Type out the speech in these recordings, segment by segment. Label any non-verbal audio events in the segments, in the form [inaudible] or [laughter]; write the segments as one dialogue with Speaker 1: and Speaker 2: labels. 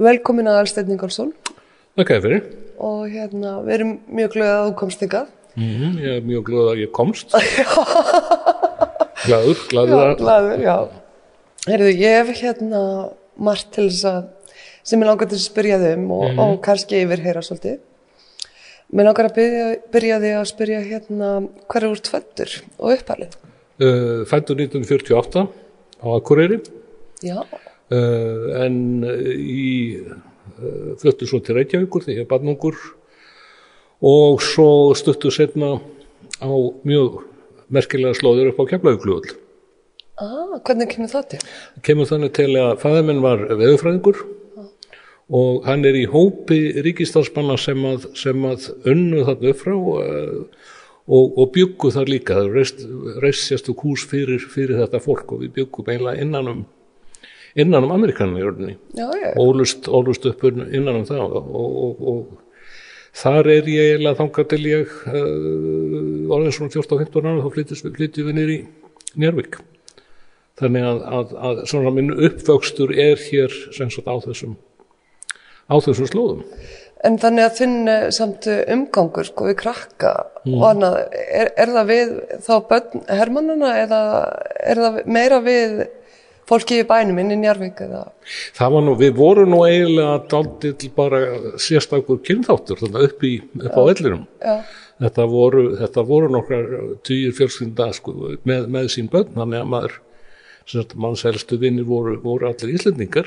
Speaker 1: velkomin að Alsteinn Ingolson
Speaker 2: Þakka þér fyrir.
Speaker 1: og hérna, við erum mjög glöð að þú komst ykkar.
Speaker 2: Mm Ég er mjög glöð að ég komst. [laughs] glaður, glaður
Speaker 1: Já,
Speaker 2: að...
Speaker 1: glaður, já. Heyrðu, ég hef hérna margt til þess að, sem ég langar til að spyrja þig um og, og kannski yfirheyra svolítið. Mér langar að byrja, byrja þig að spyrja hérna hver er úr tvöldur og uppalið.
Speaker 2: Uh, fættur 1948 á Akureyri
Speaker 1: Já,
Speaker 2: en uh, í uh, fluttu svo til Reykjavíkur þegar ég er barnungur og svo stuttu setna á mjög merkilega slóður upp á Keflavíklugull.
Speaker 1: ah, hvernig kemur það til?
Speaker 2: kemur þannig til að fæður minn var veðurfræðingur og hann er í hópi ríkistarspanna sem að, sem að unnu þarna upp frá og, og byggu þar líka það reist, reist sérstu hús fyrir, fyrir þetta fólk og við byggum eiginlega innan um innan um Amerikanin í orðinni ólust, ólust upp innan um það og, og, og þar er ég eiginlega þangað til ég uh, orðin svona 14-15 ára þá flytjum við, flytjum við nýr í Njárvík þannig að, að, að svona minn uppvöxtur er hér sem sagt á þessum á þessum slóðum.
Speaker 1: En þannig að þinn eh, samt umgangur sko við krakka og annað, er, er það við þá börn hermannana eða er það meira við fólki í bænum inn í Njarvík eða?
Speaker 2: það var nú, við vorum nú eiginlega dálítið bara sérstakur kynþáttur þannig upp, í, upp á ellirum þetta voru, þetta voru nokkrar týjir fjölskynda sko, með, með sín börn þannig að maður mannshelstu vinnir voru, voru allir íslendingar.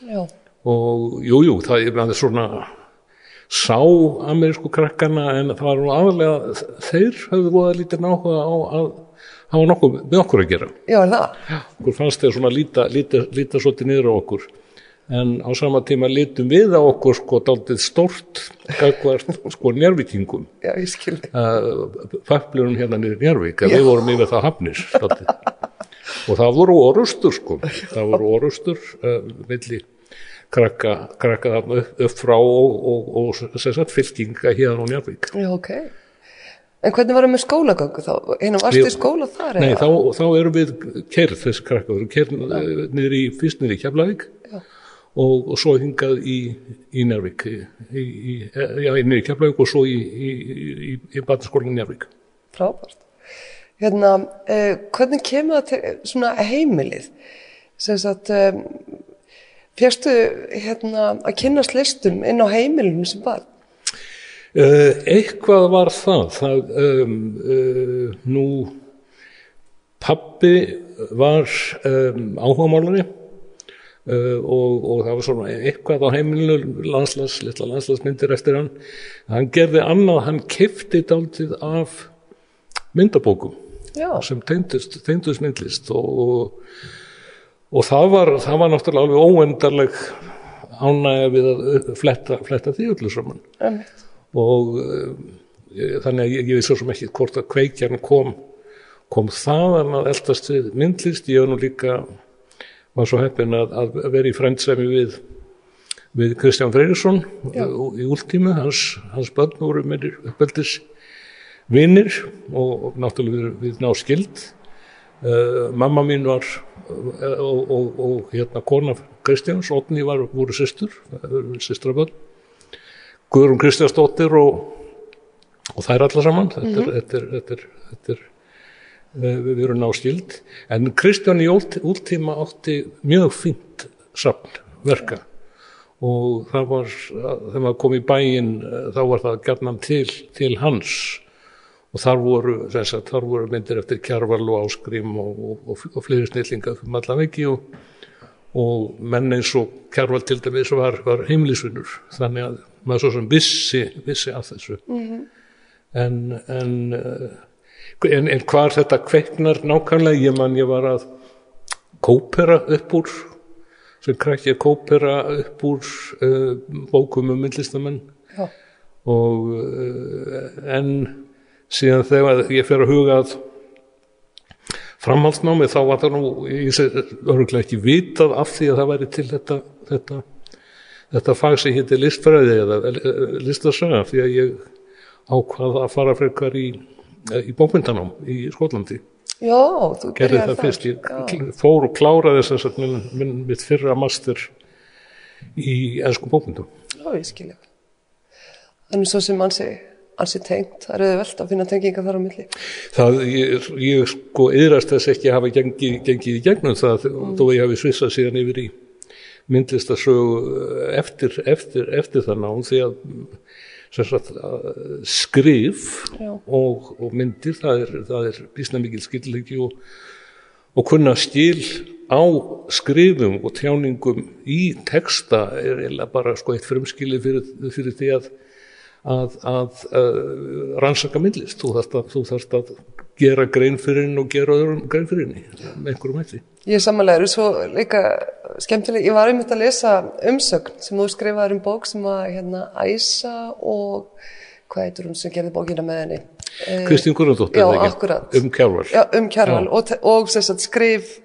Speaker 1: Já,
Speaker 2: og jú, jú, það er svona sá amerísku krakkana en það var nú aðalega þeir höfðu voða lítið náhuga á að hafa nokkuð með okkur að gera
Speaker 1: já það?
Speaker 2: okkur fannst þeir svona líta, líta, líta svolítið niður á okkur en á sama tíma lítum við á okkur sko daldið stórt [laughs] sko njárvíkingum
Speaker 1: Já, ég skilði.
Speaker 2: fæflunum hérna niður Njárvík við vorum yfir það dálítið. og það voru orustur sko það voru orustur uh, milli krakka, krakka þarna upp, upp frá og, og, og sagt fylkinga hérna á Njárvík
Speaker 1: Já, ok. En hvernig var það með skólagöngu þá? Varstu í
Speaker 2: Við-
Speaker 1: skóla þar
Speaker 2: Nei,
Speaker 1: eða?
Speaker 2: þá, þá erum við kerð þessi krakka, við erum kerð niður í, fyrst niður í Keflavík og, og svo hingað í, í Njárvík, í, já, niður í Keflavík og svo í, í, í, í barnaskólan Njárvík.
Speaker 1: Frábært. Hérna, eh, hvernig kemur það til svona heimilið? Sem sagt, um, férstu hérna að kynast listum inn á heimilinu sem barn?
Speaker 2: Uh, eitthvað var það, það um, uh, nú pappi var um, áhugamálari uh, og, og það var svona eitthvað á heimilinu landslas, litla landslasmyndir eftir hann. Hann gerði annað, hann kefti dálítið af myndabókum
Speaker 1: Já,
Speaker 2: sem tengdust myndlist og, og, og það, var, það var náttúrulega alveg óendarleg ánægja við að fletta, fletta því öllu saman.
Speaker 1: Emmitt.
Speaker 2: Og uh, þannig að ég, ég veist svo sem ekki hvort að kveikjarn kom kom þaðan að eldast við myndlist. Ég var nú líka var svo heppin að, að vera í frændsemi við við Kristján Freyrisson í últímu, hans, hans börn voru með uppeldis vinnir og, og náttúrulega við, við ná skild uh, mamma mín var uh, og, og, og hérna kona Kristjáns, Otni var, voru systur systrabörn Guðrún Kristjánsdóttir og, og þær alla saman. Þetta er, þetta er, þetta er, þetta er eh, við erum náskild en Kristján í últ, últíma átti mjög fínt safn verka. Og það var þegar maður kom í bæinn eh, þá var það gætnan til, til hans. Og þar voru, sagt, þar voru myndir eftir Kjarval og Áskrím og, og, og, fleiri snillinga um allan veggi og, og menn eins og Kjarval til dæmis var, var heimlisvinnur þannig að maður svo sem vissi, vissi af þessu. En, en, uh, en, en hvar þetta kveiknar nákvæmlega, ég man ég var að kópera upp úr sem krakki að kópera upp úr uh, bókum um myndlistamenn.
Speaker 1: Já,
Speaker 2: og uh, en síðan þegar ég fer að huga að framhaldsnámi þá var það nú ég sé örgulega ekki vitað af því að það væri til þetta þetta, þetta fag sem hétti listfræði eða eh, listasaga því að ég ákvað að fara frekar í, eh, í bókmyndanám í Skotlandi
Speaker 1: já þú
Speaker 2: gerði það fyrst, ég fór og kláraði þess að minn, minn, mitt fyrra master í ennsku bókmyndum.
Speaker 1: Já, ég skilja. Þannig svo sem ansi, ansi tengt, það er auðvelt að finna tenginga þar á milli.
Speaker 2: Það, ég, ég sko yðrast þess ekki að hafa gengið í gegnum það mm. þó að ég hafi svissað síðan yfir í myndlistasögu eftir, eftir, eftir það nám því að sagt, skrif og, og myndir það er, það er bísna mikil skillleiki og, og kunna skil á skrifum og tjáningum í texta er eða bara sko eitt frumskili fyrir, fyrir því að að, að, að rannsaka myndlist. Að, þú þarfst að gera grein fyrir henni og gera öðrum grein fyrir henni með einhverjum hætti.
Speaker 1: Ég samanlega eru svo líka skemmtileg, ég var einmitt að lesa umsögn sem þú skrifaður um bók sem var hérna Æsa og hvað heitur hún sem gerði bókina með henni?
Speaker 2: Eh, Kristín Guðrandóttir um Kjárval
Speaker 1: Já, um Kjárval og, og sagt, skrif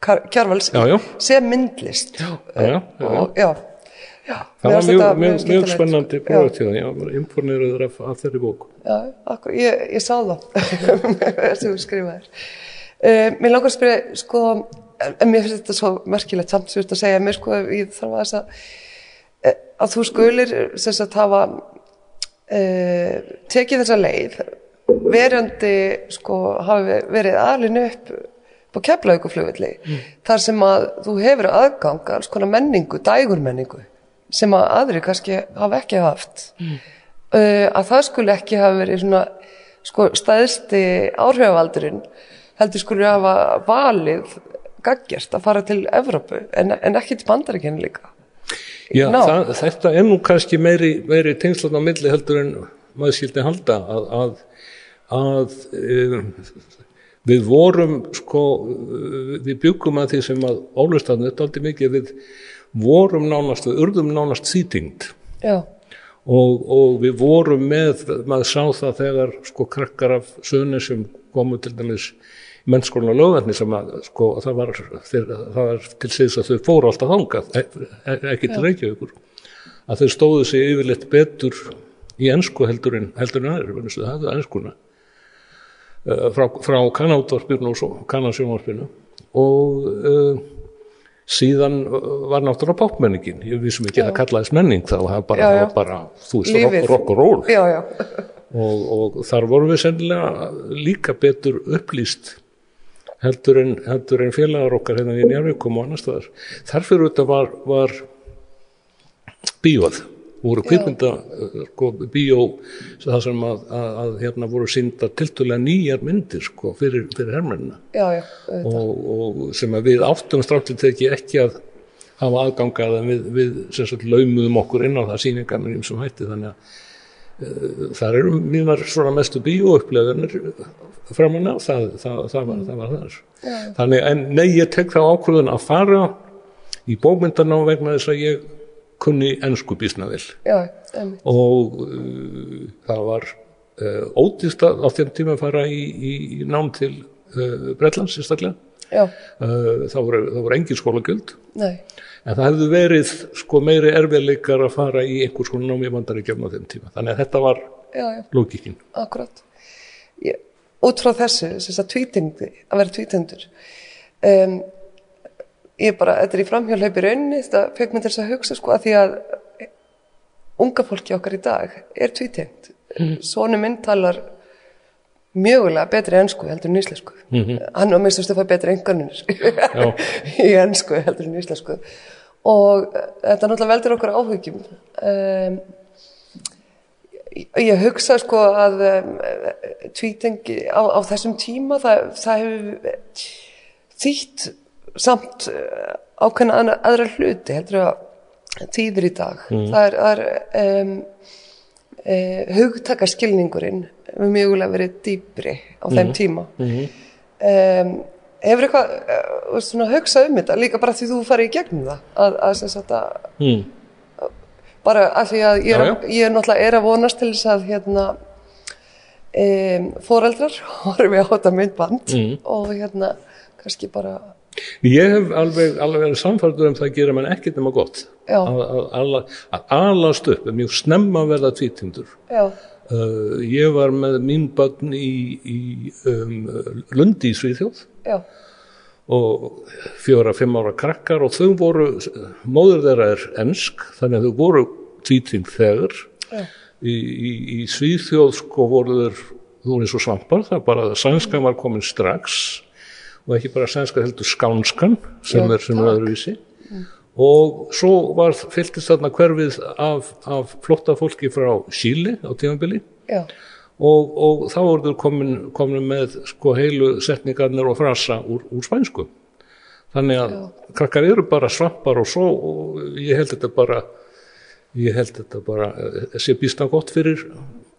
Speaker 1: Kjárvals sem myndlist.
Speaker 2: Já, já, já.
Speaker 1: og já
Speaker 2: Já, það var mjög, mjög, mjög, spennandi prófatíða, ég var imponerður af, af þeirri bóku.
Speaker 1: Já, akkur, ég, ég sá það [laughs] sem þú skrifaðir. Uh, mér langar að spyrja, sko, en mér finnst þetta svo merkilegt samt sem þú ert að segja, mér sko, ég þarf að þess að, eh, að þú skulir, sem sagt, hafa uh, tekið þessa leið, verjandi, sko, hafi verið alin upp på keflauguflugulli, mm. þar sem að þú hefur aðgang alls konar menningu, dægurmenningu sem að aðri kannski hafa ekki haft. Mm. uh, að það skulle ekki hafa verið svona sko, staðsti áhrifavaldurinn heldur skulle hafa valið gaggjast að fara til Evrópu en, en ekki til bandaríkinu líka.
Speaker 2: Já, það, þetta er nú kannski meiri, meiri tengslan á milli heldur en maður skildi halda að, að, að um, við vorum sko, við byggum að því sem að ólustanðu þetta aldrei mikið við vorum nánast, við urðum nánast sýtingd og, og við vorum með, maður sá það þegar sko krakkar af sögni sem komu til dæmis mennskólinu og lögverðni sem að sko það var, þeir, það var til síðan að þau fóru alltaf hangað, e, e, ekki til Reykjavíkur. Að þau stóðu sig yfirleitt betur í ennsku heldur en heldur en aðeins, það hefðu ennskuna e, frá, frá kannátvarpinu og kannarsjónvarpinu og uh, síðan uh, var náttúrulega popmenningin ég vissum ekki já. að það kallaðist menning þá það bara, já, já. bara þú veist, rock, og roll og, og þar vorum við sennilega líka betur upplýst heldur en, heldur en félagar okkar hérna í Njárvíkum og annar staðar. Þarfir þetta var, var bíóð voru kvikmynda sko, bíó það sem að, að, að hérna voru sínda tiltulega nýjar myndir sko, fyrir, fyrir herrmennina og, og sem að við áttum stráttið teki ekki að hafa aðgangað en við, við sagt, laumuðum okkur inn á það síningarnir sem hætti þannig að uh, þar eru mínar svona mestu bíóupplöðunir framann á það, það, það, var, það var þar. Já. þannig en nei ég tek þá ákvöðun að fara í bókmyndarná vegna þess að ég kunni ennsku bísnaðil og uh, það var uh, ódýrst á þeim tíma að fara í, í, í nám til uh, Breitlands sérstaklega. Uh, það voru, voru engin skólagjöld. En það hefðu verið sko meiri erfiðleikar að fara í einhvers konar nám í vandaríkjafn á þeim tíma. Þannig að þetta var lókikinn
Speaker 1: Akkurat ég, út frá þessu, þess að tvítingdi að vera tvítendur um ég bara, þetta er í framhjálp í rauninni, þetta fekk mér til þess að hugsa sko að því að unga fólki okkar í dag er tvítengt. Mm. svonu minn talar mjögulega betri ennsku heldur en íslensku. Mm -hmm. hann á það fær betri enganunir [laughs] í ennsku heldur en íslensku. Og þetta náttúrulega veldur okkur áhugjum um, ég hugsa sko að um, tvítengi á, á þessum tíma það, það hefur þýtt samt eh, ákveðna aðra hluti heldur að tíður í dag mm. það er, það er um, e, hugtakaskilningurinn við mjögulega verið dýbri á mm. þeim tíma mm. um, hefur eitthvað uh, svona hugsa um þetta líka bara því þú farið í gegnum það að, að, að, að mm. bara af því að ég er, já, já. ég er náttúrulega er að vonast til þess að hérna um, foreldrar [laughs] horfið á þetta myndband mm. og hérna kannski bara
Speaker 2: Ég hef alveg, alveg samfærdur um það að gera mann ekkert nema gott. Að, að, að alast upp er mjög snemma verða tvítindur. Uh, ég var með mín börn í, í um, Lundi í Svíðjóð og fjóra, fimm ára krakkar og þau voru, móður þeirra er ensk, þannig að þau voru tvíting þegar. Í, í, í Svíþjóð sko voru þeir þú voru eins og svampar, það er bara að sænskan var komin strax og ekki bara sænska heldur skánskan sem
Speaker 1: Já,
Speaker 2: er sem er öðruvísi. Og svo var fylgist þarna hverfið af, af flotta fólki frá Síli á tímabili.
Speaker 1: Já,
Speaker 2: og, og þá voru þeir komin, komin með sko heilu setningarnir og frasa úr, úr spænsku. Þannig að krakkar eru bara svampar og svo og ég held þetta bara ég held þetta bara eh, sé býsta gott fyrir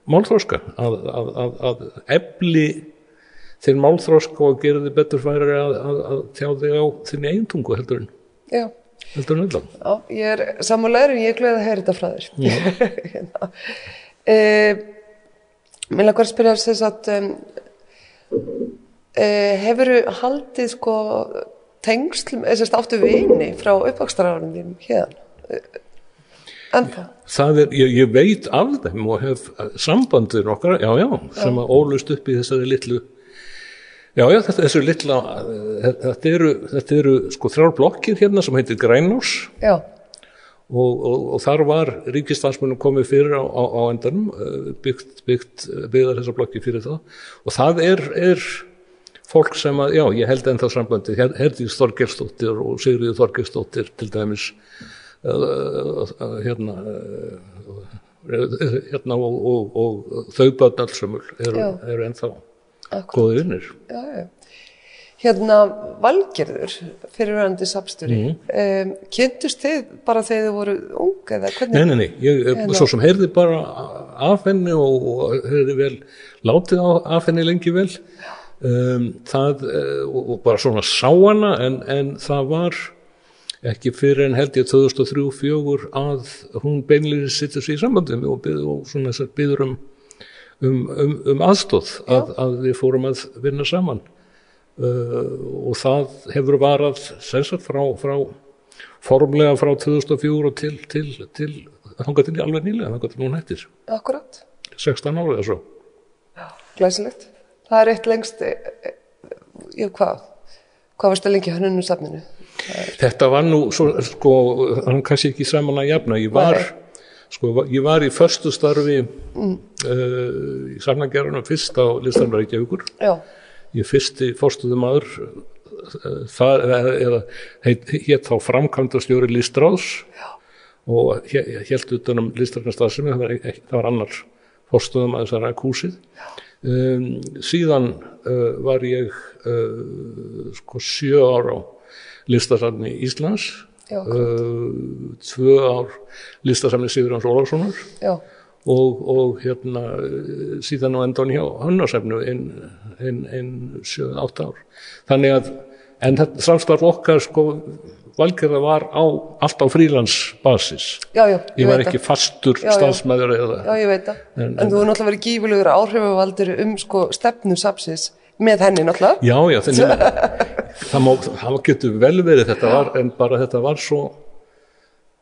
Speaker 2: málþróska að, að, að, að efli þinn málþróska og gera þið betur færi að, að, að tjá þig á þinni eintungu heldur en
Speaker 1: já.
Speaker 2: heldur en öllan
Speaker 1: Já, ég er sammálaður en ég er glöð að heyra þetta frá þér. [laughs] hérna. uh, Mér langar að spyrja þess að um, uh, hefur haldið sko tengslum, eða sérst áttu vini frá uppvakstarárunum þínum hérna? Ennþá?
Speaker 2: það er, ég, ég veit af þeim og hef sambandir okkar, já, já, sem að ólust upp í þessari litlu já, já, þetta, þessu litla eh, þetta eru, þetta eru sko þrjár blokkir hérna sem heitir Grænás
Speaker 1: Já,
Speaker 2: og, og, og þar var ríkistansmunum komið fyrir á, á, á endanum eh, byggt, byggt byggðar þessar blokki fyrir það. Og það er, er fólk sem að, já, ég held ennþá sambandi Herdís Þorgelsdóttir og Sigriður Þorgelsdóttir til dæmis hérna hérna og, og, þau börn allsumul eru, eru ennþá. Góði vinnir
Speaker 1: Já, já. Hérna, Valgerður, fyrirverandi sapstjóri, um, kynntust þið bara þegar þið voru ung eða hvernig?
Speaker 2: Nei, nei, nei, ég,
Speaker 1: Hérna.
Speaker 2: svo sem heyrði bara af henni og, og heyrði vel látið af henni lengi vel um, það, eh, og, og bara svona sá hana en, en það var ekki fyrir en held ég 2003-04 að hún beinlega sittur sig í sambandi með og, byður um, um, um, um aðstóð að, að við fórum að vinna saman. Uh, og það hefur varað sensat frá, frá formlega frá 2004 og til, til, til þangað til alveg nýlega, þangað til hún hættir
Speaker 1: Akkurat,
Speaker 2: 16 ára eða svo.
Speaker 1: Glæsilegt. Það er eitt lengst, ég, hvað? Hvað varstu lengi hönnunum safninu?
Speaker 2: Þetta var nú, svo, sko, hann kannski ekki saman að jafna, ég var, sko, ég var í förstu starfi mm. uh, í safnagerðunum fyrst á listanum Reykjavíkur, ég fyrsti fórstuðum aður, uh, heit, hétt þá framkvæmdastjóri listráðs og hélt utan um listarkastasemi, það var, ekki, það var annar fórstuðum að þessara kúsið. Um, síðan uh, var ég sko sjö ára á listasafni Íslands
Speaker 1: Já,
Speaker 2: uh, tvö ár listasafni Sigurðans Ólafssonar.
Speaker 1: Já,
Speaker 2: og, og hérna uh, síðan á endan hjá hannarsefnu inn, inn, inn sjö, átt ár. Þannig að en þetta samstarf okkar sko valgerða var á, allt á frílandsbasis.
Speaker 1: Já, já,
Speaker 2: ég var ekki fastur staðsmæður eða
Speaker 1: Já, ég það. En,
Speaker 2: En-
Speaker 1: þú er náttúrulega verið gífulegur áhrifavaldur um sko stefnu sapsins með henni náttúrulega.
Speaker 2: Já, já, [laughs] þannig má, það getur vel verið þetta var, en bara þetta var svo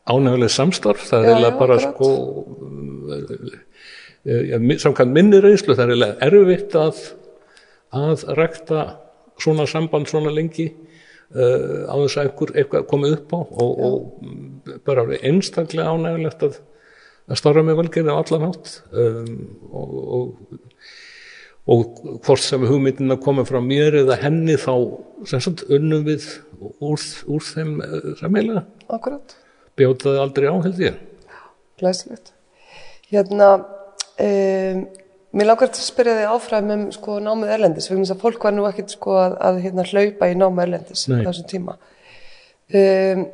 Speaker 2: ánæguleg samstarf, það er eiginlega bara
Speaker 1: akkurat.
Speaker 2: sko uh, samkvæmt minni reynslu, það er eiginlega erfitt að, að rækta svona samband svona lengi uh, á þess að einhver eitthvað komið upp á. Og, og bara einstaklega ánægulegt að, að starfa með valgerði á allan hátt. Um, og, og og hvort sem hugmyndin að koma frá mér eða henni þá sem sagt unnum við úr, úr þeim sammeila
Speaker 1: Akkurat,
Speaker 2: bjótaði aldrei á held ég
Speaker 1: glæsilegt. Hérna, um, mér langar að spyrja þig áfram um sko námið erlendis, þess að fólk var nú ekkit sko að, að hérna, hlaupa í námið erlendis á þessum tíma. Um,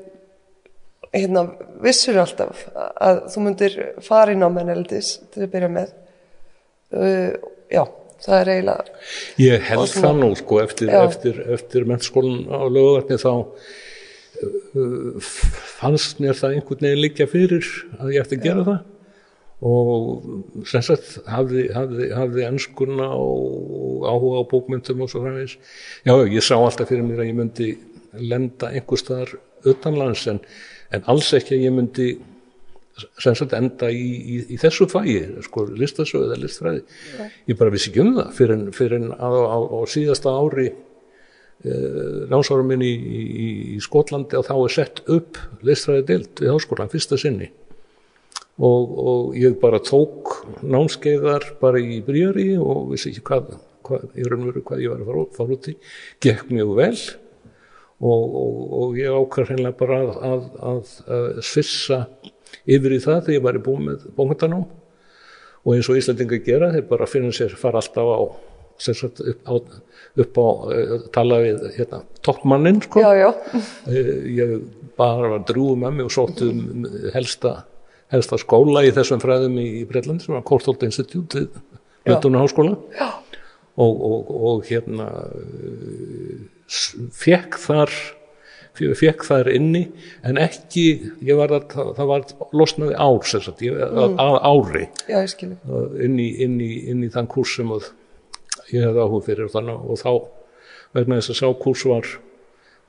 Speaker 1: hérna, vissur alltaf að þú myndir fara í námið erlendis til að byrja með. Uh, já, það er eiginlega,
Speaker 2: ég held
Speaker 1: svona-
Speaker 2: það nú sko eftir,
Speaker 1: Já.
Speaker 2: eftir, eftir mennskólan á löguvarni þá uh, fannst mér það einhvern veginn liggja fyrir að ég ætti að gera það. Og sem sagt hafði, hafði, hafði enskuna og áhuga á bókmyndum og svo já, já, ég sá alltaf fyrir mér að ég myndi lenda einhver staðar utanlands en, en alls ekki að ég myndi sem sagt enda í, í, í þessu fæi sko listasögu eða listfræði. Ég bara vissi ekki um það fyrir fyrir en á, á, á síðasta ári uh, námsárum minn í, í, í Skotlandi og þá er sett upp listræði dild við háskólan fyrsta sinni. Og, og ég bara tók námskeiðar bara í bríari og vissi ekki hvað, hvað, ég raunveru hvað ég var að fara, fara út í. Gekk mjög vel og, og, og ég ákvæð hreinlega bara að, að, að, að svissa yfir í það þegar ég var í búin með bóngandanám. Og eins og Íslandingar gera þeir bara finna sér fara alltaf á sagt, upp á, upp á uh, tala við hérna, toppmannin sko.
Speaker 1: já, já,
Speaker 2: Eh, ég bara var drúum með mig og sótt um helsta, helsta skóla í þessum fræðum í, Breitlandi sem var Courtauld Institute Lundunna háskóla og, og, og hérna fekk þar fekk þar inni en ekki ég var að, það var losnaði ár sagt, ég, að, að ári.
Speaker 1: Já,
Speaker 2: inn í, inn í, inn í þann kurs sem ég hefði áhuga fyrir þannig, og þá vegna þess að sá kurs var,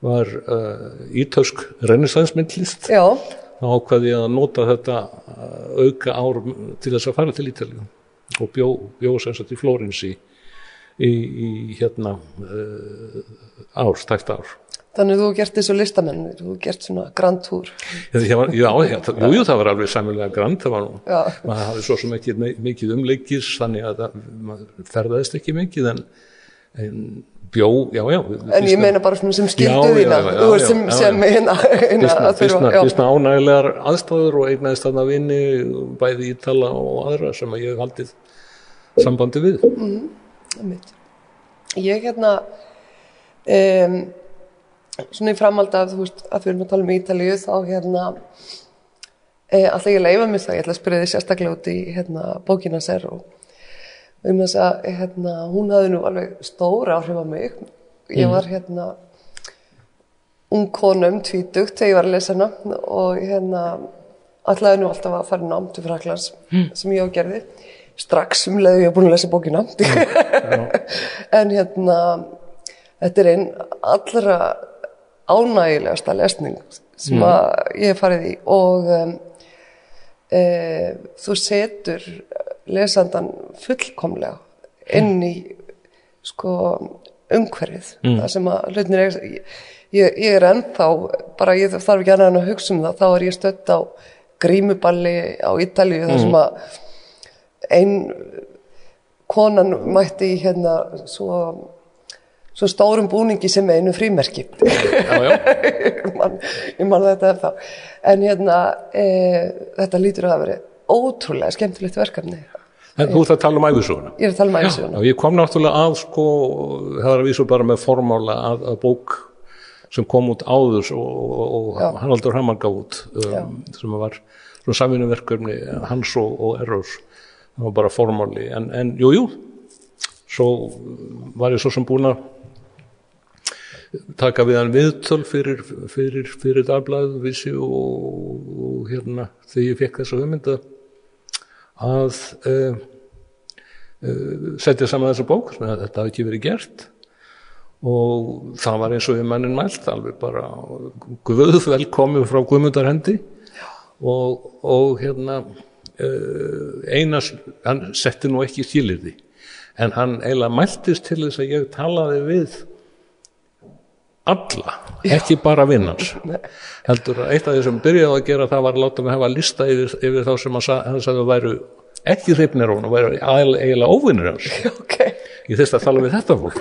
Speaker 2: var uh, ítösk rennisansmyndlist
Speaker 1: Já,
Speaker 2: þá ákvaði ég að nota þetta uh, auka ár til þess að fara til Ítalíu og bjó, bjó sem sagt í Flórins í, í, hérna uh, ár, stæft ár
Speaker 1: þannig þú hefur gert þessu listamenn, þú gert svona grand tour.
Speaker 2: Já, já, það- jú, það var alveg sæmulega grand, það var nú, maður hafði svo sem ekki mikið umleikis, þannig að það, maður ferðaðist ekki mikið, en, en bjó, já, já.
Speaker 1: En ég meina bara svona sem skildu þína, þú
Speaker 2: já,
Speaker 1: sem, sem
Speaker 2: já.
Speaker 1: hérna, hérna að þurfa,
Speaker 2: fyrstna ánægilegar aðstæður og eignaðist þarna vini, bæði Ítala og aðra sem að ég hef haldið sambandi við.
Speaker 1: Einmitt. Ég hérna um, svona í framhaldi af þú veist að við erum að tala um Ítalíu þá hérna e, alltaf ég leifa mig það, ég ætla að spyrja því sérstaklega út í hérna bókina sér og um þess að hérna hún hafði nú alveg stóra áhrif á mig. Ég var hérna ung konum tvítugt þegar ég var að lesa hana og hérna ætlaði nú alltaf að fara nám til Fraklands sem ég á gerði. Strax um leiðu ég var búin að lesa bókina. [laughs] En hérna þetta er einn allra ánægilegasta lesning sem að ég hef farið í. Og um, e, þú setur lesandan fullkomlega inn í sko umhverfið. Það sem að hlutinir ég, ég, er ennþá bara ég þarf ekki annað en að hugsa um það. Þá er ég stött á grímuballi á Ítalíu þar sem að ein konan mætti hérna svo, svo stórum búningi sem einu frímerki. [laughs] Ég, man, þetta er þá en hérna e, þetta lítur að verið ótrúlega skemmtilegt verkefni.
Speaker 2: En þú ert að tala um æfisuguna.
Speaker 1: ég er að tala um æfisuguna
Speaker 2: Já, ég kom náttúrulega að sko, það var að vísu bara með formála að, að bók sem kom út áður og, og, og
Speaker 1: Já.
Speaker 2: Haraldur Hamar gaf út um, sem var svona samvinnuverkefni hans og, og Errors. Það var bara formáli. En, en jú, jú. Svo var ég svo sem búin að taka við hann viðtöl fyrir, fyrir, fyrir dagblæðu vissi og, og hérna þegar ég fekk þessa hugmynda að uh, setja saman þessa bók sem að þetta hafi ekki verið gert. Og það var eins og við mannin mælt alveg bara guð velkomið frá Guðmundar hendi. Og, og hérna uh, einas, hann setti nú ekki skilirði en hann eiginlega mæltist til þess að ég talaði við alla, ekki bara vinnans heldur að eitt af því sem byrjaði að gera það var að láta mig hafa lista yfir, yfir þá sem hann sa- hann sagði að væru ekki hreifnir á hún og væru eiginlega óvinnir hans. [laughs]
Speaker 1: Ok,
Speaker 2: ég þess að tala við þetta fólk.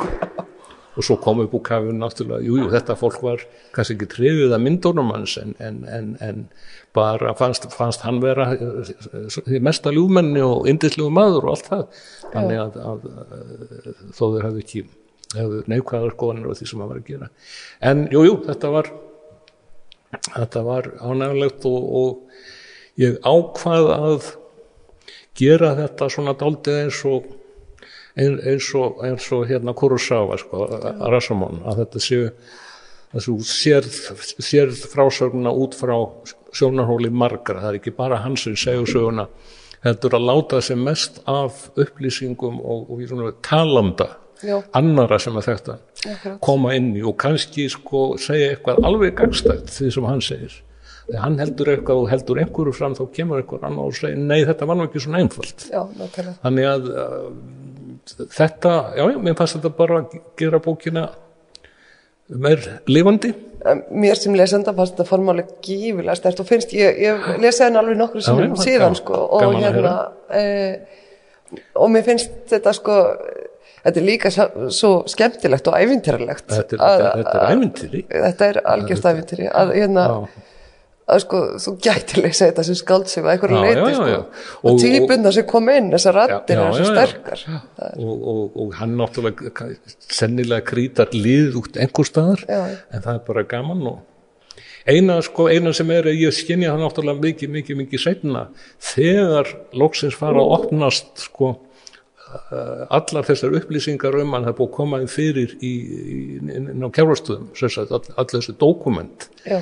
Speaker 2: Og svo kom upp úr kafinu náttúrulega jú, jú, þetta fólk var kannski ekki trefið að myndunum hans en, en, en, en bara fannst, fannst hann vera eh, því mesta ljúmenni og indislegu maður og allt það. Þannig að, að, að þó þeir hefðu ekki hefðu neikvæðar skoðanir á því sem hann var að gera. En jú, jú, þetta var þetta var ánægulegt og, og ég ákvað að gera þetta svona daldið eins og ein- eins og, eins og hérna Kurosawa sko, Rasamon að þetta séu að sérð, sérð frásögnuna út frá sjónarhóli margra, það er ekki bara hans sem segur söguna, heldur að láta sem mest af upplýsingum og, og svona talanda
Speaker 1: Já.
Speaker 2: annara sem að þetta
Speaker 1: Akkurat.
Speaker 2: koma inn í og kannski sko segja eitthvað alveg gangstætt því sem hann segir. Þegar hann heldur eitthvað og heldur einhverju fram þá kemur einhver annar og segir nei þetta var nú ekki svona einfalt.
Speaker 1: Já,
Speaker 2: þannig að uh, þetta, já, já, mér fannst þetta bara að gera bókina meir lifandi.
Speaker 1: Mér sem lesenda fannst þetta formáli gífilega stert og finnst, ég, ég lesa henni alveg nokkru
Speaker 2: já,
Speaker 1: síðan sko og hérna e, og mér finnst þetta sko þetta er líka svo, skemmtilegt og ævintýralegt
Speaker 2: þetta er, er ævintýri
Speaker 1: þetta er algjörst ævintýri að hérna
Speaker 2: Já.
Speaker 1: að sko þú gæti lesa þetta sem skaldsögu að einhverju
Speaker 2: Já,
Speaker 1: leiti
Speaker 2: já, já,
Speaker 1: sko
Speaker 2: já.
Speaker 1: og,
Speaker 2: Og-
Speaker 1: típuna sem kom inn þessar rattir
Speaker 2: Já,
Speaker 1: er svo
Speaker 2: já, já.
Speaker 1: sterkar
Speaker 2: og, og, og hann náttúrulega sennilega krítar lið út einhver staðar
Speaker 1: Já.
Speaker 2: en það er bara gaman og eina, sko, eina sem er ég skynja það náttúrulega mikið, mikið, mikið setna þegar loksins fara að opnast sko allar þessar upplýsingar um hann það er búið að koma inn fyrir í, í, inn á kjárastöðum all, all þessi dokument
Speaker 1: já,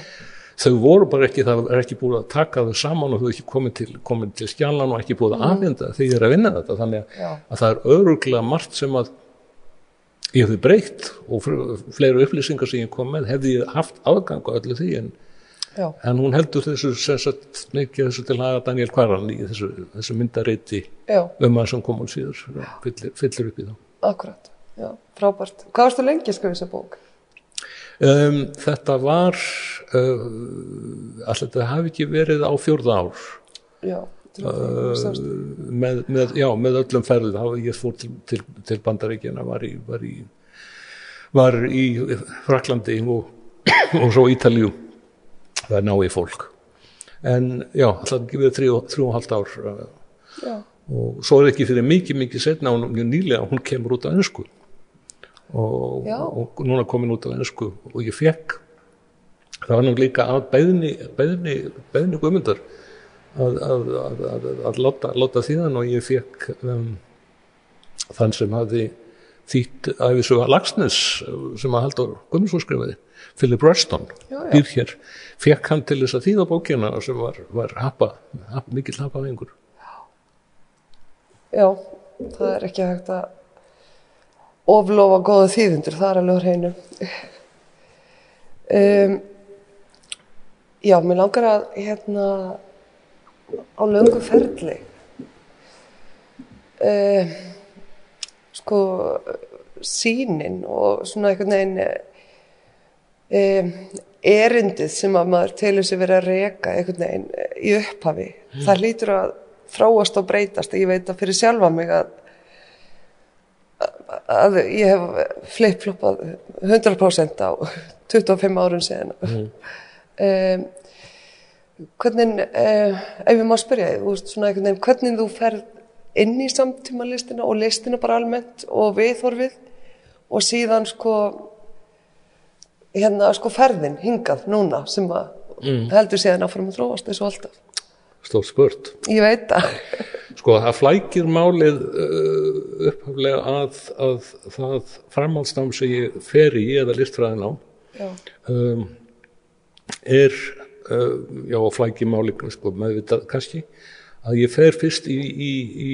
Speaker 2: þau voru bara ekki, það er ekki búið að taka þau saman og þau ekki komið til, komið til skjalan og ekki búið að afhenda þegar ég er að vinna þetta. Þannig
Speaker 1: Já.
Speaker 2: að, að það er öruglega margt sem að ég hefði breytt og fleiri upplýsingar sem ég kom með hefði ég haft aðgang á öllu því en,
Speaker 1: já,
Speaker 2: en hún heldur þessu mikið þessu til haga Daniel Kvaran í þessu, þessu myndareiti um að sem kom hún síður fyllir, fyllir upp í þá.
Speaker 1: Akkurat já, frábært. Hvað varstu lengi að skrifa þessa bók?
Speaker 2: um, Þetta var uh, alltaf þetta hafi ekki verið á fjórða ár.
Speaker 1: Já, að uh,
Speaker 2: með, með, já, með öllum ferðum. Þá ég fór til, til, til Bandaríkjana var í, var í, var í Fraklandi og, [coughs] og svo Ítalíu það er náið fólk. En já, alltaf við þrjú, og halvt ár uh,
Speaker 1: Já,
Speaker 2: og svo er ekki fyrir mikið, mikið setna hún mjög nýlega, hún kemur út á ennsku og, og núna komin út á ennsku og ég fekk það var nú líka að beðni beðni, beðni guðmyndar að, að, að, að, láta, láta þýðan og ég fekk um, þann sem hafði þýtt æfisuga Lagsnes sem að Haldur Guðmundsson skrifaði Philip Ruston,
Speaker 1: Já, já.
Speaker 2: býr hér fekk hann til þess að þýða bókina sem var, var happa, happa, mikill happa vengur
Speaker 1: já, það er ekki hægt að oflofa góða þýðundur, það er alveg hreinu. Um, já, mér langar að hérna á löngu ferli um, sko sínin og svona einhvern veginn um, erindið sem að maður telur sér verið að reka einhvern veginn eh, í upphafi það hlýtur að þróast og breytast. Ég veit að fyrir sjálfa mig að að ég hef flip-flopað 100% á 25 árum síðan. Um, hvernig uh, ef ég má spyrja einhvern veginn hvernig þú ferð inn í samtíma listina og listina bara almennt og viðhorfið og síðan sko hérna sko ferðin hingað núna sem að heldur síðan áfram að þróast og alltaf.
Speaker 2: Stóð spurt.
Speaker 1: Ég veit að [laughs]
Speaker 2: Sko það flækir málið uh, upphaflega að, að það framhaldsnám sem ég fer í eða listfræðin á um, er, uh, já flækir málið sko, meðvitað kannski, að ég fer fyrst í, í, í,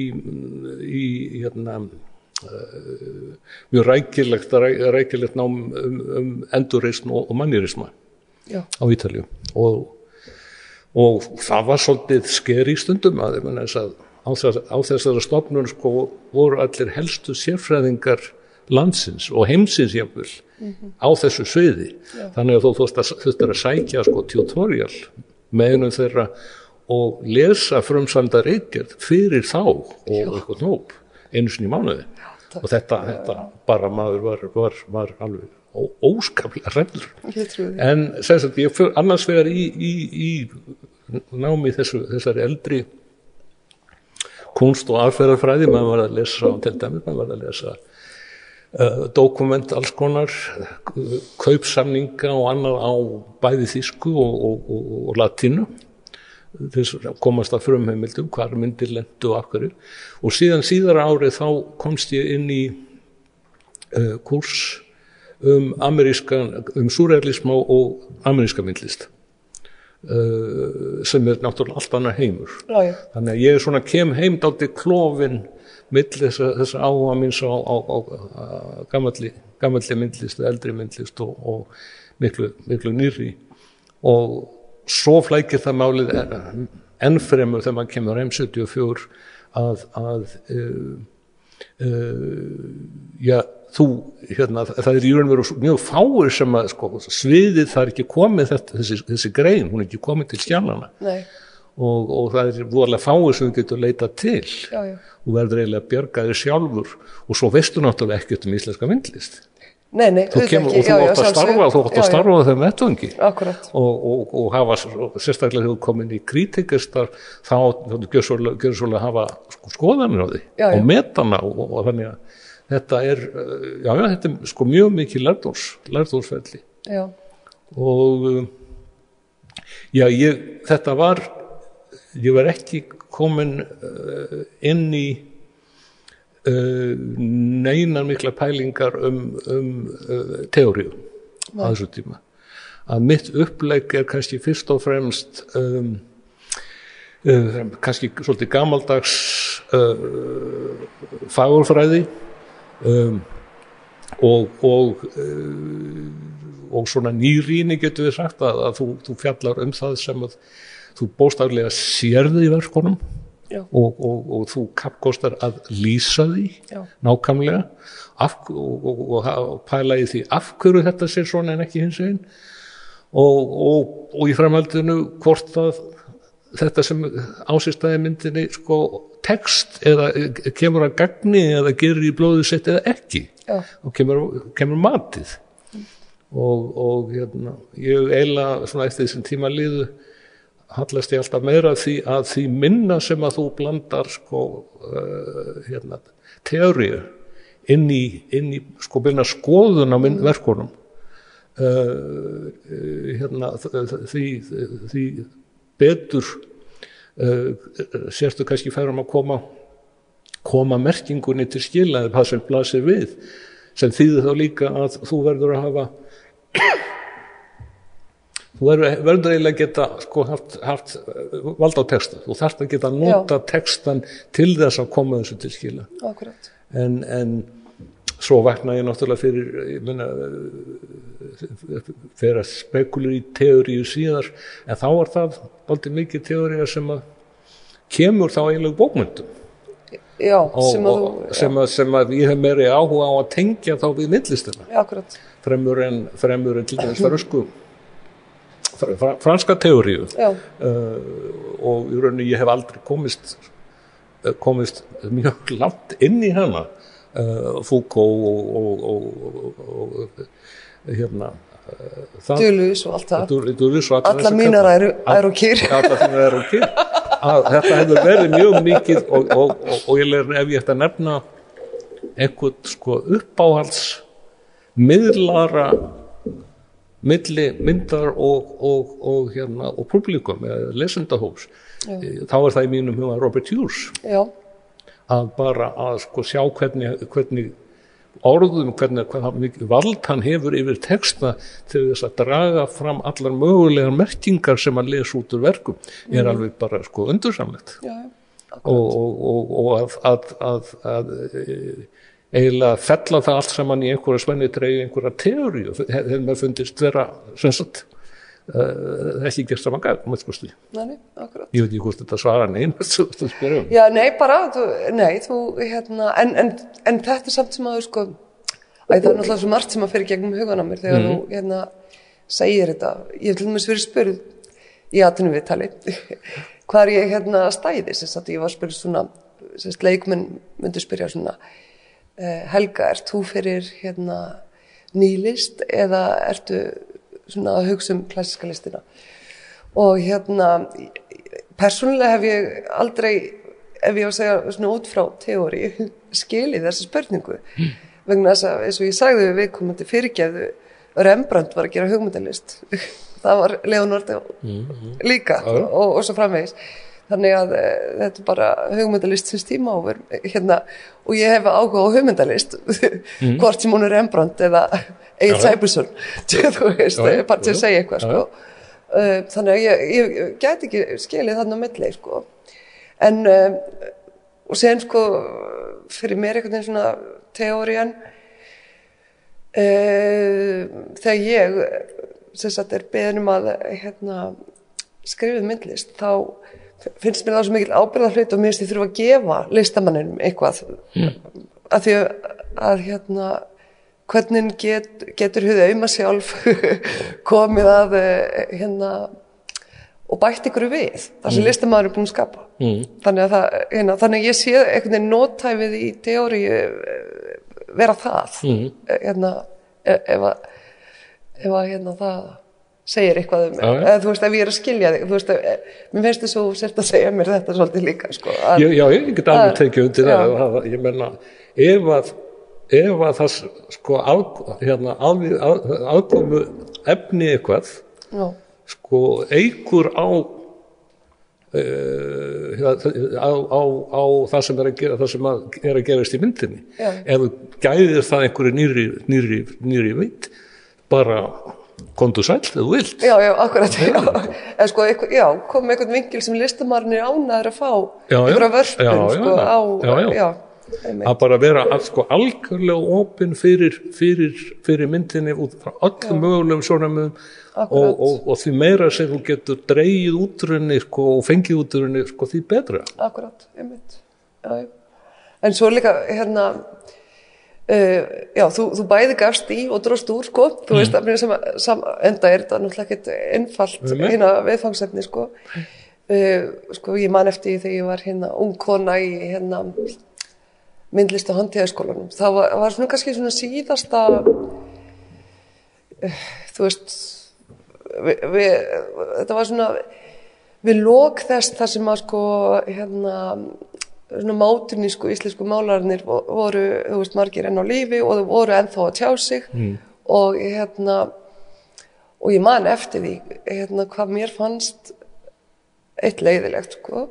Speaker 2: í hérna, uh, mjög rækilegt, ræ, rækilegt nám um, um endurreisn og, og mannirisma
Speaker 1: já,
Speaker 2: á Ítalju og, og það var svolítið sker í stundum að, að á, þess, á þessara stofnun sko voru allir helstu sérfræðingar landsins og heimsins jafnvel á þessu sviði. Þannig að þú þurft að, sækja sko tutorial með einum þeirra og lesa frumsamda reykjart fyrir þá og eitthvað nóp einu sinni í mánuði og þetta, þetta bara maður var, var, var alveg óskaplega
Speaker 1: því.
Speaker 2: En sem sagt, ég fyrir annars vegar í, í, í námi þessu, þessari eldri kunst og aðferðarfræði, maður var að lesa til dæmis, maður var að lesa uh, dokument alls konar, kaupsamninga og annað á bæði þýsku og, og, og, og latínu þess komast að frumheimildum hvar myndir lendu og akkur og síðan síðara árið þá komst ég inn í uh, kurs um amerískan, um súrealisma og ameríska myndlist uh, sem er náttúrulega allt annar heimur.
Speaker 1: Já,
Speaker 2: þannig að ég svona kem heim dálti klofin mill þess að áhuga minns á, á, á, á gamalli, gamalli myndlist eldri myndlist og, og miklu, miklu nýri og svo flækir það málið ennfremur þegar maður kemur heim 74 að, að uh, uh, já, þú, hérna, það er í raun og veru mjög fáir sem að sko, sviðið það er ekki komið þetta, þessi, þessi grein, hún er ekki komið til skjálana
Speaker 1: nei,
Speaker 2: og, og það er voðalega fáir sem þú getur leitað til
Speaker 1: já, já.
Speaker 2: og verður eiginlega að bjarga þér sjálfur. Og svo veistu náttúrulega ekkert um íslenska myndlist
Speaker 1: Nei, nei,
Speaker 2: þú kemur
Speaker 1: ekki,
Speaker 2: og þú
Speaker 1: já,
Speaker 2: átt að starfa þú átt að starfa á þeim
Speaker 1: Akkurat,
Speaker 2: og, og, og hafa sérstaklega þú komin í kritikistar þá gjör svolítið að hafa sko, skoðanir á því
Speaker 1: Já,
Speaker 2: og metana og, og þannig að þetta er, uh, já, þetta er sko mjög mikið lærdóms, lærdómsfelli
Speaker 1: já,
Speaker 2: og um, já, ég, þetta var ég var ekki komin uh, inn í neinar mikla pælingar um, um uh, teóriu á þessu tíma. Að mitt upplegg er kannski fyrst og fremst um, uh, kannski svolítið gamaldags uh, fagurfræði um, og og, og svona nýrýni getur við sagt að, að þú, þú fjallar um það sem að þú bóstaflega sérði í verkonum og, og, og þú kappkostar að lýsa því
Speaker 1: já,
Speaker 2: nákvæmlega. Af, og, og, pæla í því af hverju þetta sé svona en ekki hins einn og, og, og í framhaldinu hvort að þetta sem ásýstaði myndinni sko text eða kemur að gagni eða gerir í blóðið sitt eða ekki.
Speaker 1: Já,
Speaker 2: og kemur, kemur matið. Og, og hérna, ég eiginlega svona eftir þessum tíma liðu hallast ég alltaf meira því að því minna sem að þú blandar sko uh, hérna, teóriu inn í, inn í sko byrna skoðun á minn verkunum. Uh, hérna, því, því betur uh, sérstu kannski færum að koma koma merkingunni til skila eða það sem blasir við sem þýðir þá líka að þú verður að hafa þú verður, eiginlega að geta sko, haft, haft uh, vald á texta þú þarft að geta nota textan til þess að koma þessu til skila.
Speaker 1: Akkurat,
Speaker 2: en, en svo vakna ég náttúrulega fyrir ég meina fyrir að spekulur í teóriu síðar en þá var það aldrei mikið teóriða sem að kemur þá eiginlega bókmyndum
Speaker 1: já,
Speaker 2: og,
Speaker 1: sem að þú,
Speaker 2: sem, að, sem að ég hef meiri áhuga á að tengja þá við myndlistina.
Speaker 1: Já, akkurat,
Speaker 2: fremur en, fremur en til dæmis [clears throat] fr- fr- franska teóriu uh, og í rauninni ég hef aldrei komist eh, komist mjög langt inn í hana. Uh, Foucault og, og, og, og, hérna uh,
Speaker 1: dulus og allt það,
Speaker 2: alla
Speaker 1: mínar eru, kýr,
Speaker 2: Alla þínar eru kýr þetta hefur verið mjög mikið og, og, og, og ég er ef ég ætti að nefna eitthvað sko uppáhalds miðlara milli myndar og, og, og, hérna, og publikum eða lesendahóps. Þá er það í mínum huga Robert Hughes.
Speaker 1: Já,
Speaker 2: að bara að sko sjá hvernig, hvernig orðum, hvernig, hvernig vald hann hefur yfir texta til þess að draga fram allar mögulegar merkingar sem hann les út úr verkum er alveg bara sko undursamlegt
Speaker 1: já, já,
Speaker 2: og, og, og, og að, að, að, að e, eiginlega fella það allt saman í einhverja svenni dreigi einhverja teóriu hefur mér fundist vera sem sagt uh, ekki gert saman gæð ég
Speaker 1: nei, nei, akkurat.
Speaker 2: veit ekki hvort þetta svara neina [laughs] um
Speaker 1: Já, nei, bara, þú, nei, þú, hérna, en, en, en þetta er samt sem að, sko, æ, það er náttúrulega svo margt sem að fyrir gegnum hugan á mér þegar þú, hérna, segir þetta. Ég hef til dæmis verið spurð í atvinnum viðtali, [laughs] hvað er ég, hérna, stæði, sem sagt, ég var spurð svona, sagt, leikmenn myndi spyrja svona, eh, Helga, ert þú fyrir, hérna, nýlist eða ertu svona að hugsa um klassiska listina? og hérna persónulega hef ég aldrei ef ég á að segja svona út frá teóri [laughs] skilið þessa spurningu. Vegna þess að eins og ég sagði við viðkomandi fyrirgeðu Rembrandt var að gera hugmyndalist. [laughs] Það var Leonardo líka og, og svo framvegis þannig að e, þetta er bara hugmyndalist sem tíma og, ver- hérna, og ég hef áhuga á hugmyndalist [laughs] hvort sem hún er Rembrandt eða Egil. Sæbjörnsson [laughs] þú veist,
Speaker 2: Já, já,
Speaker 1: bara til að segja eitthvað sko. Uh, þannig að ég, ég, gæti ekki skilið þarna á milli sko. en og sen sko fyrir mér einhvern veginn svona teórian uh, þegar ég sem sagt er beðin um að hérna, skrifið myndlist þá finnst mér það svo mikil ábyrða hlut og mér finnst ég þurfa að gefa listamanninum eitthvað
Speaker 2: Hmm.
Speaker 1: að því að, hérna hvernig get, getur hugða auðma sjálf [laughs] komið að eh, hérna og bætt ykkur við, það sem mm. listamæður er búin að skapa mm. þannig, að það, hérna, þannig að ég sé einhvern veginn nótæfið í teóri vera það mm. hérna, e, ef að ef að hérna það segir eitthvað um mig, eða þú veist ef ég er að skilja þig, þú veist, e, mér finnst þess að þú sért að segja mér þetta svolítið líka sko,
Speaker 2: að, Já, ég get alveg tekið undir það ég menna, ef að ef að það sko að, hérna, aðkomu efni eitthvað já. sko eigur á Uh, á, á, á það sem er að gera það sem að er að gerast í myndinni já. ef gæðir það einhverju nýri, nýri, nýri veit bara kontu sæl þú vilt.
Speaker 1: Já, já, akkurat já. En, sko, eitthvað, já, kom einhvern vingil sem listamarinn er ánaður að fá einhverja vörpun sko, á já,
Speaker 2: að bara vera að, sko, algjörlega opinn fyrir, fyrir, fyrir myndinni út frá öllum mögulegum svona mögum og, og, og því meira sem þú getur dreyið útrunni sko, og fengið útrunni sko, því betra.
Speaker 1: Akkurát, einmitt. Já, en svo líka hérna uh, já, þú, þú bæði gafst í og dróst úr sko, þú mm. veist að sem, sam, enda er þetta náttúrulega ekkert einfalt hérna viðfangsefni sko. Uh, sko ég man eftir þegar ég var hérna ung kona í hérna myndlista handtíðaskólanum það var, var svona kannski svona síðasta uh, þú veist við, við, þetta var svona við lók þess þar sem að sko hérna sko íslensku málarnir voru, þú veist, margir enn á lífi og þau voru ennþá að tjá sig mm. og hérna og ég man eftir því hérna hvað mér fannst eitt leiðilegt sko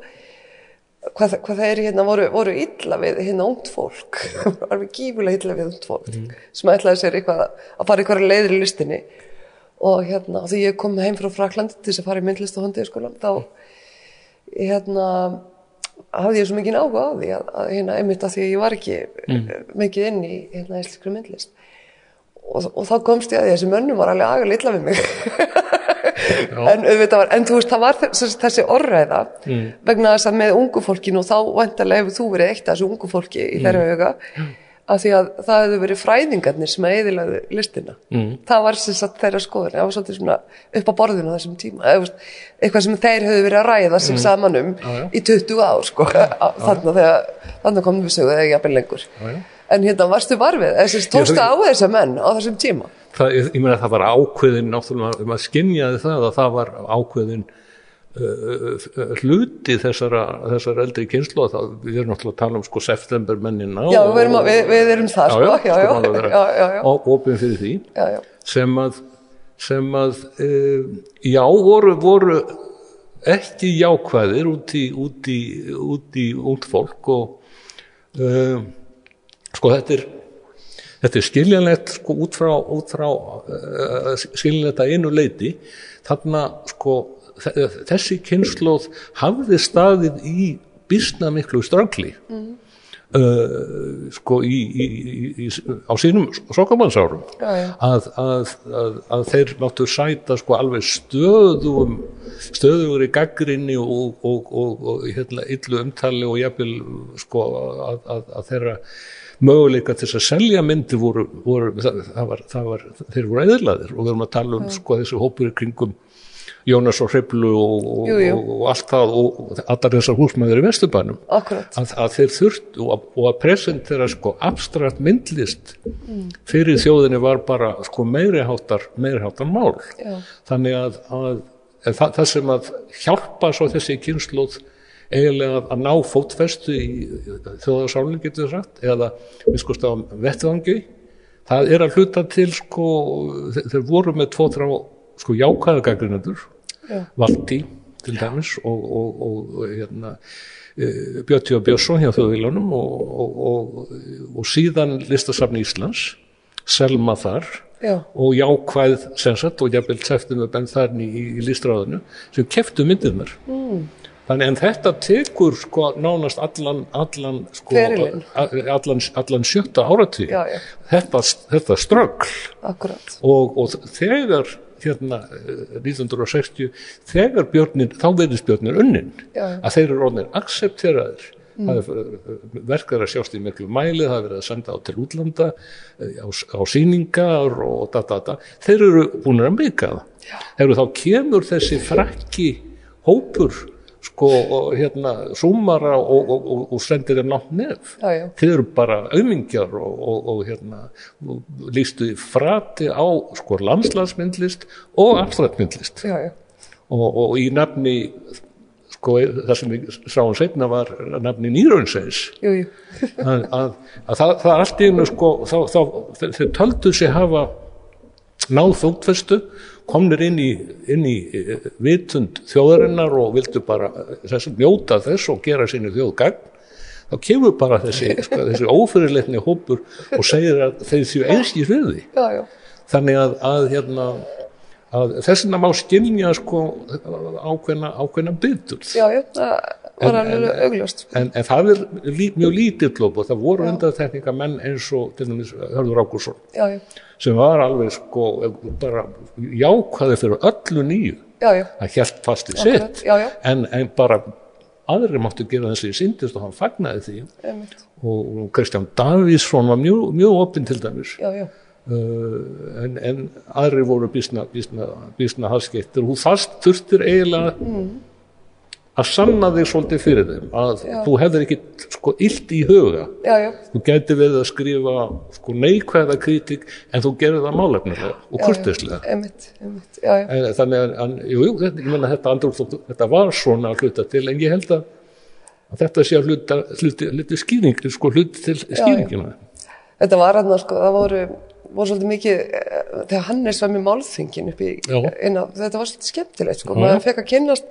Speaker 1: hvað, hvað það er hérna voru, voru illa við hérna ungt fólk [laughs] alveg gífulega illa við ungt fólk mm. sem ætlaði sér eitthvað að fara eitthvað leiðir í listinni og hérna því ég kom heim frá Fraklandi til þess að fara í myndlist og hóndiðskólan þá hérna hafði ég svo mikið áhuga á því að, að hérna einmitt að því að ég var ekki mm. mikið inn í hérna íslenskri myndlist og, og þá komst ég að því að þessi mönnum var alveg aðeins illa við mig [laughs] en, var, en þú veist það var þessi, þessi orðræða mm. vegna þess að með ungu fólkinu og þá vantarlega hefur þú verið eitt af þessu ungu fólki í þeirra mm. huga að því að það hefur verið fræðingarnir sem að eðilaðu listina. Mm. það var sem sagt þeirra skoður það var svolítið svona upp á borðinu þessum tíma. Eitthvað sem þeir hefur verið að ræða sem mm. samanum ah, í 20 ár sko. ah, [laughs] þannig að þannig komum við sögðu eða jafnvel lengur. Ah, en hérna varstu varfið, þessi tósta á þessa menn á þessum tíma?
Speaker 2: Það, ég, ég meina að það var ákveðin náttúrulega, maður skinjaði það að það var ákveðin hluti þessara, þessara eldri kynslu og það, við erum náttúrulega að tala um sko septembermennina
Speaker 1: Já, við erum, við, við erum það sko, já, já, [laughs] já,
Speaker 2: já og opin fyrir því. Sem að, sem að e, já, voru, voru ekki jákvæðir út í, út í, út í út fólk og e, sko þetta er þetta er skiljanlegt sko út frá, frá uh, skiljanlegt að einu leiti þarna sko þessi kynnslóð hafði staðið í bísna miklu strangli mm. uh, sko í, í, í, á sínum ja. að, að, að, að þeir máttu sæta sko alveg stöðum stöður í gaggrinni og, og, og, og hérna, illu umtali og jafnvel sko að þeirra möguleika til að selja myndi voru, voru það, það var, það var, þeir voru eðlaðir og við erum að tala um sko þessu hópur kringum Jónas og Hriblu og, og, og allt það og allar þessar húsmaður í Vesturbænum að, að þeir þurft og, og að presentera sko abstrakt myndlist mm. fyrir þjóðinni var bara sko meiriháttar meiriháttar mál Já. þannig að, að það, það sem að hjálpa svo þessi kynnslóð eiginlega að ná fótfestu í þjóðarsálinn getur sagt eða við sko stáðum vettvangi það er að hluta til sko þeir voru með tvo sko jákvæða gaggrinnadur Valdi til dæmis og, og, og hérna e, Bjötti og Björnsson hjá þjóðvílanum og, og síðan listasafni Íslands Selma þar Já. og jákvæð sensat og jafnvel teftum við benn þarni í, í listráðinu sem keftu myndirnar mm. þannig en þetta tekur sko nánast allan allan, sko, allan, allan sjötta áratví þetta, þetta ströggl og, og þegar hérna 1960 eh, þegar björnin, þá verðist björnin unnin já, að þeir eru orðinir aksepteraður mm. verkar að sjást í miklu mæli það er verið að senda á til útlanda á, á síningar og da, da, da. þeir eru búin að byggja það þá kemur þessi frakki hópur sko hérna súmara og, og, og, og sendir þeim nátt nef. Þeir eru bara auðmingjar og hérna lístu frati á sko landslagsmyndlist og abstraktmyndlist og í nafni sko það sem við sáum setna var nafni Nýraunsæs [laughs] að, að, að það, það er allt í einu sko þá, þá, þeir töldu sig hafa náð þóttfestu komnir inn í, inn í eh, vitund þjóðarinnar og vildu bara þess að njóta þess og gera sínu þjóðgagn þá kemur bara þessi, sko, þessi ófyrirleitni hópur og segir að þeir þjó einskís við því já, já. þannig að, að hérna að þess vegna má skilja sko ákveðna, ákveðna byttur
Speaker 1: já, já, það var alveg augljóst
Speaker 2: en, en það er lí, mjög lítill og það voru undartekninga menn eins og til dæmis Hörður Ákursson sem var alveg sko bara jákvæði fyrir öllu nýju. Það helt fast í sitt. En, en bara aðri máttu gera þessi síndist og hann fagnaði því. Emitt. og Kristján Davísson var mjög, mjög opinn til dæmis. Já, já. Uh, en, en aðri voru bísna, bísna, bísna halskettir og þú þurftir eiginlega mm. Að sanna þig svolítið fyrir þeim að já. þú hefðir ekki sko illt í huga.
Speaker 1: Já, já.
Speaker 2: þú gæti verið að skrifa sko neikvæða kritik en þú gerir það málefnilega og kurtislega þannig að, jú, jú, þetta, ég menna þetta andrúr, þetta var svona að hluta til en ég held að, þetta sé að hluta hluti, hluti skýring sko hluti til skýringina
Speaker 1: Þetta var aðna sko, það voru voru svolítið mikið eh, þegar Hannes var með málþingin upp í eina, þetta var svolítið skemmtilegt sko, maður fekk að kynast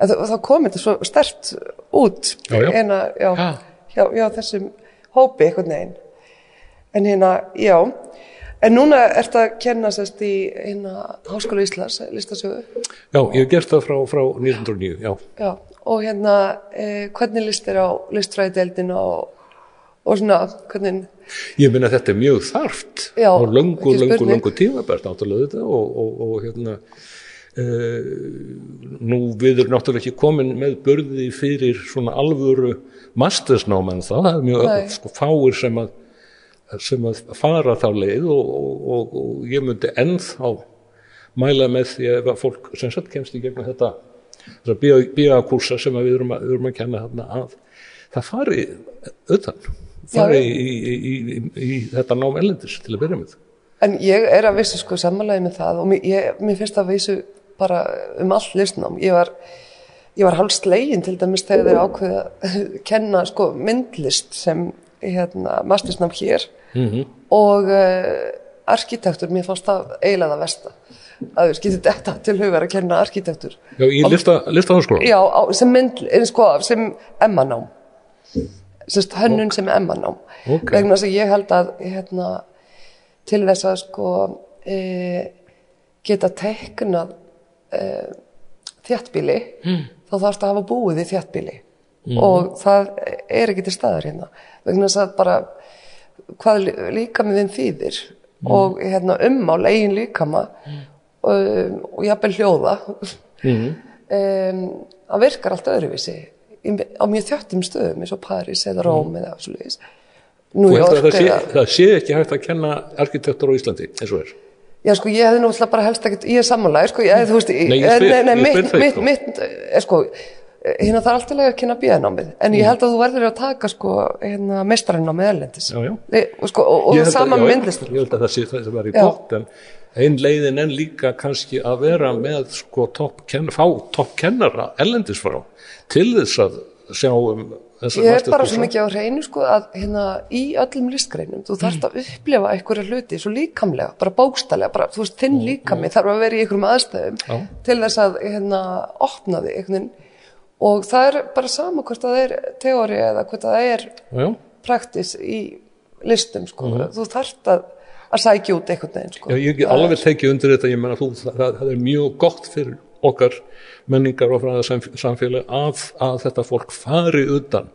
Speaker 1: þá kom þetta svo stert út
Speaker 2: já, já.
Speaker 1: eina, já, já, já, þessum hópi eitthvað neginn en hérna, já. En núna ert að kenna sérst í hérna Háskóla Íslands listasögu.
Speaker 2: Já, ég hef gert það frá, frá 1909, já.
Speaker 1: Já, og hérna eh, hvernig list er á listfræðideldin og, og svona, hvernig
Speaker 2: Ég minna að þetta er mjög þarft Já, og löngu, löngu, löngu tímabært náttúrulega þetta og, og, og hérna nú við erum náttúrulega ekki komin með börði fyrir svona alvöru mastersnám en það, það er mjög sko, fáir sem að, sem að fara þá leið og, og ég myndi ennþá mæla með því að fólk sem sett kemst í gegnum þetta bíakúrsa sem við erum að, erum að kenna hérna að það fari auðvitað fari í, í, í, í þetta nám ellendis til að byrja með.
Speaker 1: En ég er að vissu sko samanlega með það og mér, ég, mér finnst að vissu bara um all listnám ég var, ég var hálfst legin til dæmis þegar þeir ákveða að kenna sko myndlist sem hérna, mastersnám hér mm -hmm. og uh, arkitektur, mér fannst það eiginlega það versta að við skýttum þetta til hugar að kenna arkitektur
Speaker 2: Já, í listahanskóla?
Speaker 1: Já, á, sem mynd, sko, sem emmanám sérst hönnun okay. sem emmanám okay. vegna þess að ég held að hérna, til þess að sko e, geta teiknað e, þjættbíli mm. þá þarfst að hafa búið í þjættbíli mm. og það er ekki til staður hérna vegna þess að bara hvað líka með þeim þýðir mm. og hérna, ummál eigin líkama mm. og, og jafnvel hljóða um, það virkar allt öðruvísi á mjög þjöttum stöðum eins og Paris eða Róm mm. eða
Speaker 2: það, sé, það sé ekki hægt að kenna arkitektur á Íslandi eins og er
Speaker 1: Já sko ég hefði náttúrulega bara helst ekkert ég er sammálaði sko ég, þú veist
Speaker 2: Nei ég spyr, nei, nei,
Speaker 1: mitt, mitt, mitt, er sko hérna það er alltaf lega að kynna bíðanámið en ég mm. held að þú verður að taka sko hérna mestarinámið ellendis
Speaker 2: já, já.
Speaker 1: og sko og, og það sama myndlist
Speaker 2: Ég held að það sé það sem í gott en einn leiðin en líka kannski að vera með sko topp kenn, fá topp kennara ellendis frá til þess að sjá um
Speaker 1: Ég er bara svo mikið á hreinu sko að hérna í öllum listgreinum þú þarfst að upplifa einhverja hluti svo líkamlega, bara bókstallega, bara þú veist þinn mm, líkami mm. þarf að vera í einhverjum aðstæðum Já. til þess að hérna opna þig einhvern og það er bara sama hvort það er teóri eða hvort það er praktis í listum sko, mm. þú þarfst að að sækja út einhvern veginn sko.
Speaker 2: Já, ég er alveg tekið undir þetta, ég menna þú, það, það er mjög gott fyrir okkar menningar og fræðarsamfélag að, að þetta fólk fari utan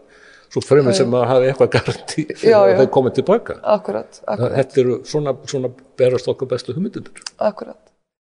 Speaker 2: svo fremur sem að hafa eitthvað garanti fyrir já, já. að þau komið tilbaka
Speaker 1: akkurat, akkurat.
Speaker 2: þetta eru svona, svona berast okkar bestu humindunir
Speaker 1: akkurat